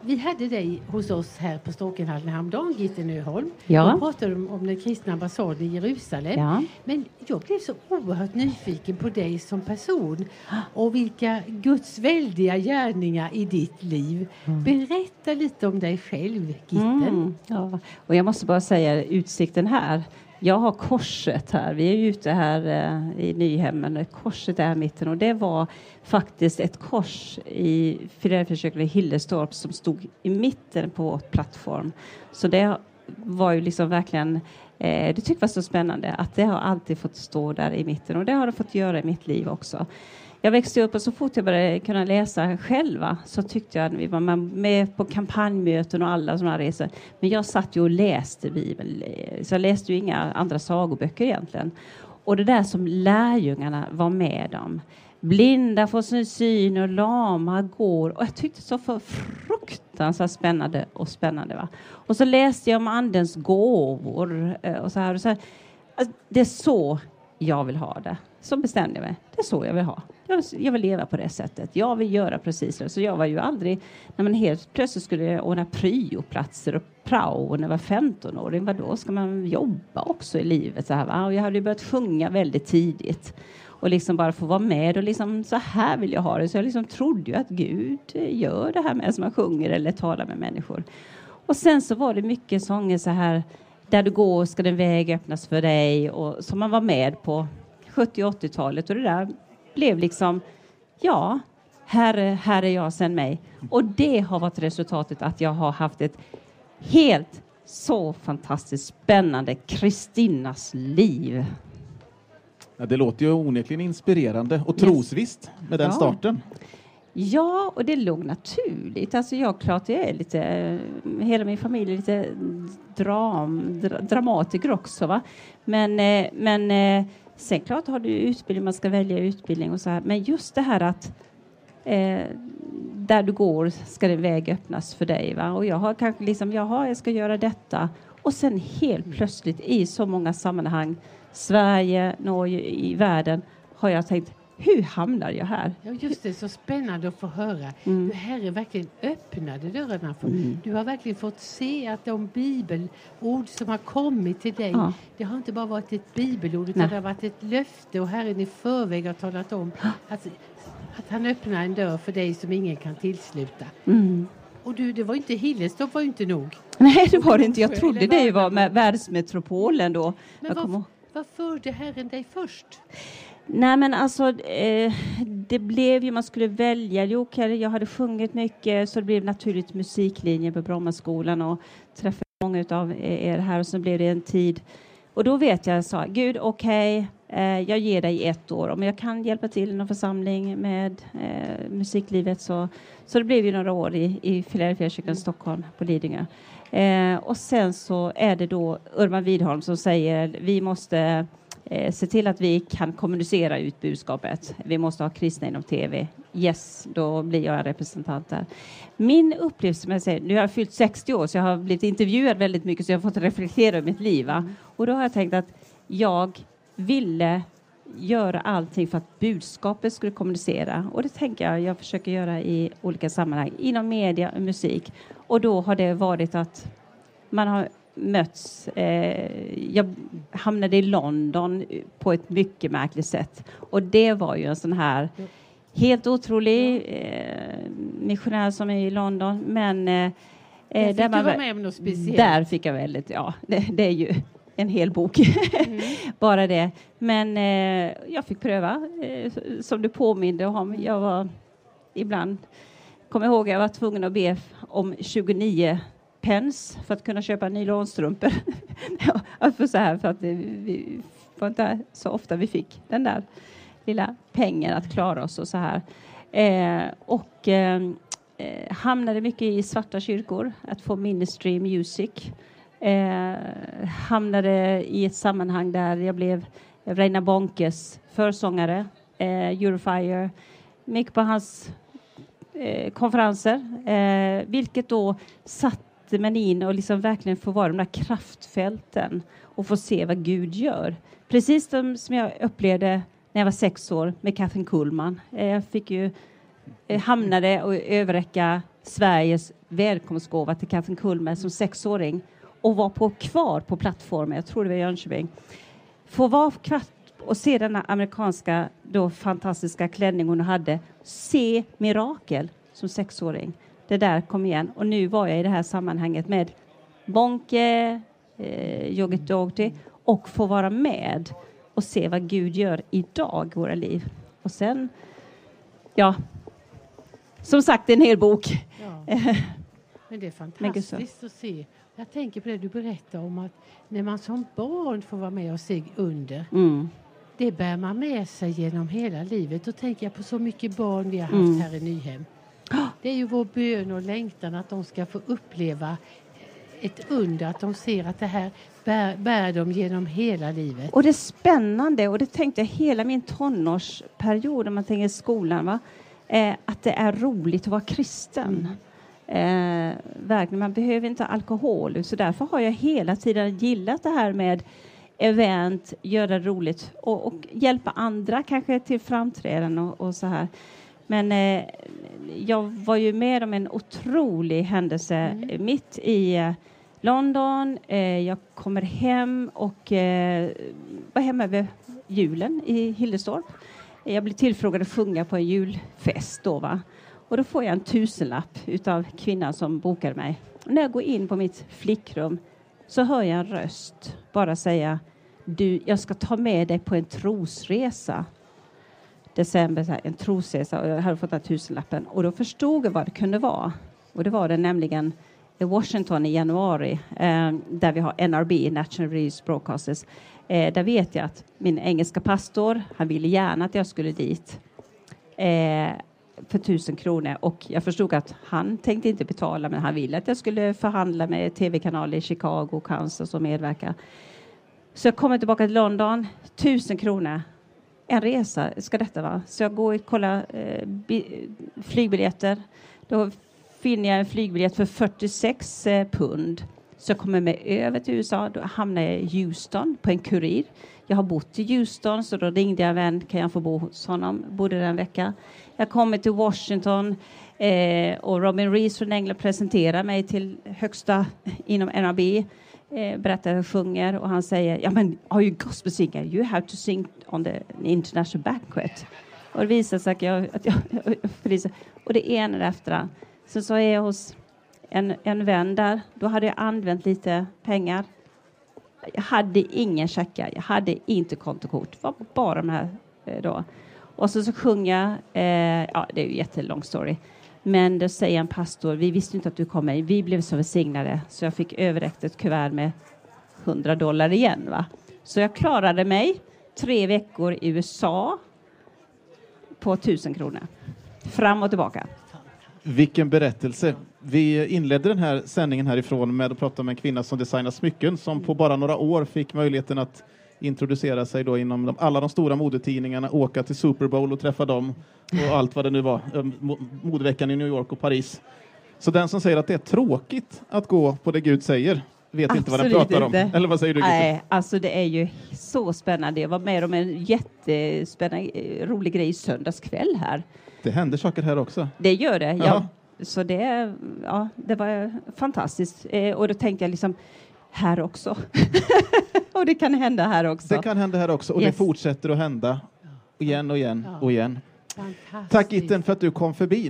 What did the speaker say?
vi hade dig hos oss här på Stråkenhallen häromdagen, Gitte Nyholm. Ja. Då pratade om, om den kristna ambassaden i Jerusalem. Ja. Men jag blev så oerhört nyfiken på dig som person och vilka Guds väldiga gärningar i ditt liv. Berätta lite om dig själv, Gitten. Mm, ja. Och jag måste bara säga utsikten här. Jag har korset här. Vi är ju ute här eh, i Nyhemmen. Korset är här i mitten och det var faktiskt ett kors i Filadelfiakyrkan i Hillerstorp som stod i mitten på vår plattform. Så det var ju liksom verkligen eh, det tyckte jag var så spännande att det har alltid fått stå där i mitten och det har det fått göra i mitt liv också. Jag växte upp och så fort jag började kunna läsa själva så tyckte jag att vi var med på kampanjmöten och alla sådana resor. Men jag satt ju och läste Bibeln, så jag läste ju inga andra sagoböcker egentligen. Och det där som lärjungarna var med om. Blinda får sin syn och lama går. Och jag tyckte så för fruktansvärt spännande och spännande. Va? Och så läste jag om andens gåvor eh, och så här. Och så här. Alltså, det är så jag vill ha det. Så bestämde jag mig. Det är så jag vill ha. Jag, jag vill leva på det sättet. Jag vill göra precis det. Så jag var ju aldrig, när man helt plötsligt skulle ordna pryoplatser och prao när jag var 15-åring, vad då ska man jobba också i livet? Så här, va? Och jag hade ju börjat sjunga väldigt tidigt och liksom bara få vara med och liksom så här vill jag ha det. Så jag liksom trodde ju att Gud eh, gör det här med som man sjunger eller talar med människor. Och sen så var det mycket sånger så här där du går ska den väg öppnas för dig och som man var med på 70 och 80-talet och det där blev liksom ja, här, här är jag sen mig. Och det har varit resultatet att jag har haft ett helt så fantastiskt spännande Kristinnas liv. Ja, det låter ju onekligen inspirerande och trosvisst med den Ja. starten. Ja, och det låg naturligt. Alltså jag klart jag är lite, hela min familj är lite dram, dra, dramatiker också va. Men, eh, men eh, sen klart har du utbildning, man ska välja utbildning och så här. Men just det här att eh, där du går ska din väg öppnas för dig va. Och jag har kanske liksom, jaha jag ska göra detta. Och sen helt plötsligt i så många sammanhang, Sverige, Norge, i världen, har jag tänkt hur hamnar jag här? Ja, just det, så spännande att få höra Mm. hur Herre verkligen öppnade dörrarna. För. Du har verkligen fått se att de bibelord som har kommit till dig, Ja. det har inte bara varit ett bibelord utan Nej. det har varit ett löfte och Herren i förväg har talat om att, att han öppnar en dörr för dig som ingen kan tillsluta. Mm. Och du, det var inte Hillerstorp var ju inte nog. Nej, det var det inte. Jag trodde det var med världsmetropolen då. Men ihåg. vad förde Herren dig först? Nej, men alltså, eh, det blev ju, man skulle välja. Jo, jag hade sjungit mycket, så det blev naturligt musiklinjen på Brommaskolan och träffade många av eh, er här och så blev det en tid. Och då vet jag, jag sa, Gud, okej, eh, jag ger dig ett år. Om jag kan hjälpa till i någon församling med eh, musiklivet så, så det blev ju några år i, i Filadelfiakyrkan Stockholm på Lidingö. Eh, och sen så är det då Urban Widholm som säger, vi måste eh, se till att vi kan kommunicera ut budskapet. Vi måste ha kristna inom tv. Yes, då blir jag en representant där. Min upplevelse, som jag säger, nu har jag fyllt 60 år så jag har blivit intervjuad väldigt mycket så jag har fått reflektera över mitt liv. Va? Och då har jag tänkt att jag ville göra allting för att budskapet skulle kommunicera. Och det tänker jag jag försöker göra i olika sammanhang, inom media och musik. Och då har det varit att man har mötts. Eh, jag hamnade i London på ett mycket märkligt sätt. Och det var ju en sån här helt otrolig eh, missionär som är i London. Men eh, Där eh, fick där du man speciellt. där fick jag väldigt, ja, det, det är ju en hel bok. Mm. Bara det. Men eh, jag fick pröva, eh, som du påminde om. Jag var ibland, kommer ihåg, jag var tvungen att be om 29 pence för att kunna köpa nylonstrumpor. för så här, för att det, vi var inte så ofta vi fick den där lilla pengen att klara oss och så här. Eh, och eh, eh, hamnade mycket i svarta kyrkor, att få ministry music. Eh, hamnade i ett sammanhang där jag blev Reina Bonkes försångare, eh, Eurofire. Gick på hans eh, konferenser, eh, vilket då satte mig in och liksom verkligen få vara de där kraftfälten och få se vad Gud gör. Precis som, som jag upplevde när jag var sex år med Katrin Kullman. Eh, jag fick ju eh, hamnade och överräcka Sveriges välkomstgåva till Katrin Kullman som sexåring och var på, kvar på plattformen, jag tror det var Jönköping. Få vara kvart och se denna amerikanska då fantastiska klänning hon hade. Se mirakel som sexåring. Det där kom igen. Och nu var jag i det här sammanhanget med Bonke, eh, Yoghurt Dougherty och få vara med och se vad Gud gör idag i våra liv. Och sen, ja, som sagt, en hel bok. Ja. Men det är fantastiskt att se. Jag tänker på det du berättade om att när man som barn får vara med och se under. Mm. Det bär man med sig genom hela livet. Då tänker jag på så mycket barn vi har haft Mm. här i Nyhem. Det är ju vår bön och längtan att de ska få uppleva ett under, att de ser att det här bär, bär dem genom hela livet. Och det är spännande, och det tänkte jag hela min tonårsperiod, om man tänker skolan, va? Eh, att det är roligt att vara kristen. Eh, verkligen, man behöver inte alkohol, så därför har jag hela tiden gillat det här med event, göra det roligt och, och hjälpa andra kanske till framträdanden och, och så här. Men eh, jag var ju med om en otrolig händelse mitt i eh, London. Eh, jag kommer hem och eh, var hemma över julen i Hillerstorp. Jag blir tillfrågad att sjunga på en julfest då. Va? Och då får jag en tusenlapp utav kvinnan som bokade mig. Och när jag går in på mitt flickrum så hör jag en röst bara säga du, jag ska ta med dig på en trosresa december, så här, en trosresa och jag hade fått den här tusenlappen och då förstod jag vad det kunde vara. Och det var det nämligen i Washington i januari eh, där vi har NRB, National Religious Broadcasters. Eh, där vet jag att min engelska pastor, han ville gärna att jag skulle dit eh, för tusen kronor och jag förstod att han tänkte inte betala men han ville att jag skulle förhandla med tv-kanaler i Chicago och Kansas och medverka. Så jag kommer tillbaka till London, tusen kronor en resa ska detta vara. Så jag går och kollar eh, flygbiljetter. Då finner jag en flygbiljett för 46 eh, pund. Så jag kommer med över till USA. Då hamnar jag i Houston på en kurir. Jag har bott i Houston så då ringde jag en vän. Kan jag få bo hos honom? Bodde där en vecka. Jag kommer till Washington eh, och Robin Rees från England presenterar mig till högsta inom NRB eh, berättar och sjunger och han säger ja men are you gospel singer you have to sing on the international banquet och det visar sig att jag, att jag, och det ena efter det andra. Sen så är jag hos en, en vän där då hade jag använt lite pengar jag hade ingen checka. jag hade inte kontokort, det var bara de här eh, då. Och så, så sjunger jag, eh, ja det är ju en jättelång story, men då säger en pastor, vi visste inte att du kommer, vi blev så välsignade så jag fick överräckt ett kuvert med 100 dollar igen. Va? Så jag klarade mig tre veckor i USA på 1000 kronor. Fram och tillbaka. Vilken berättelse. Vi inledde den här sändningen härifrån med att prata med en kvinna som designar smycken som på bara några år fick möjligheten att introducera sig då inom de, alla de stora modetidningarna, åka till Super Bowl och träffa dem och allt vad det nu var, eh, mo- modeveckan i New York och Paris. Så den som säger att det är tråkigt att gå på det Gud säger vet inte vad den Absolut pratar inte. om. Eller vad säger du? Gisela? Nej, alltså det är ju så spännande. Jag var med om en jättespännande, eh, rolig grej i söndags kväll här. Det händer saker här också. Det gör det. Ja, så det, ja, det var fantastiskt. Eh, och då tänkte jag liksom, här också. och det kan hända här också. Det kan hända här också och Yes. det fortsätter att hända igen och igen Ja. och igen. Tack Itten för att du kom förbi.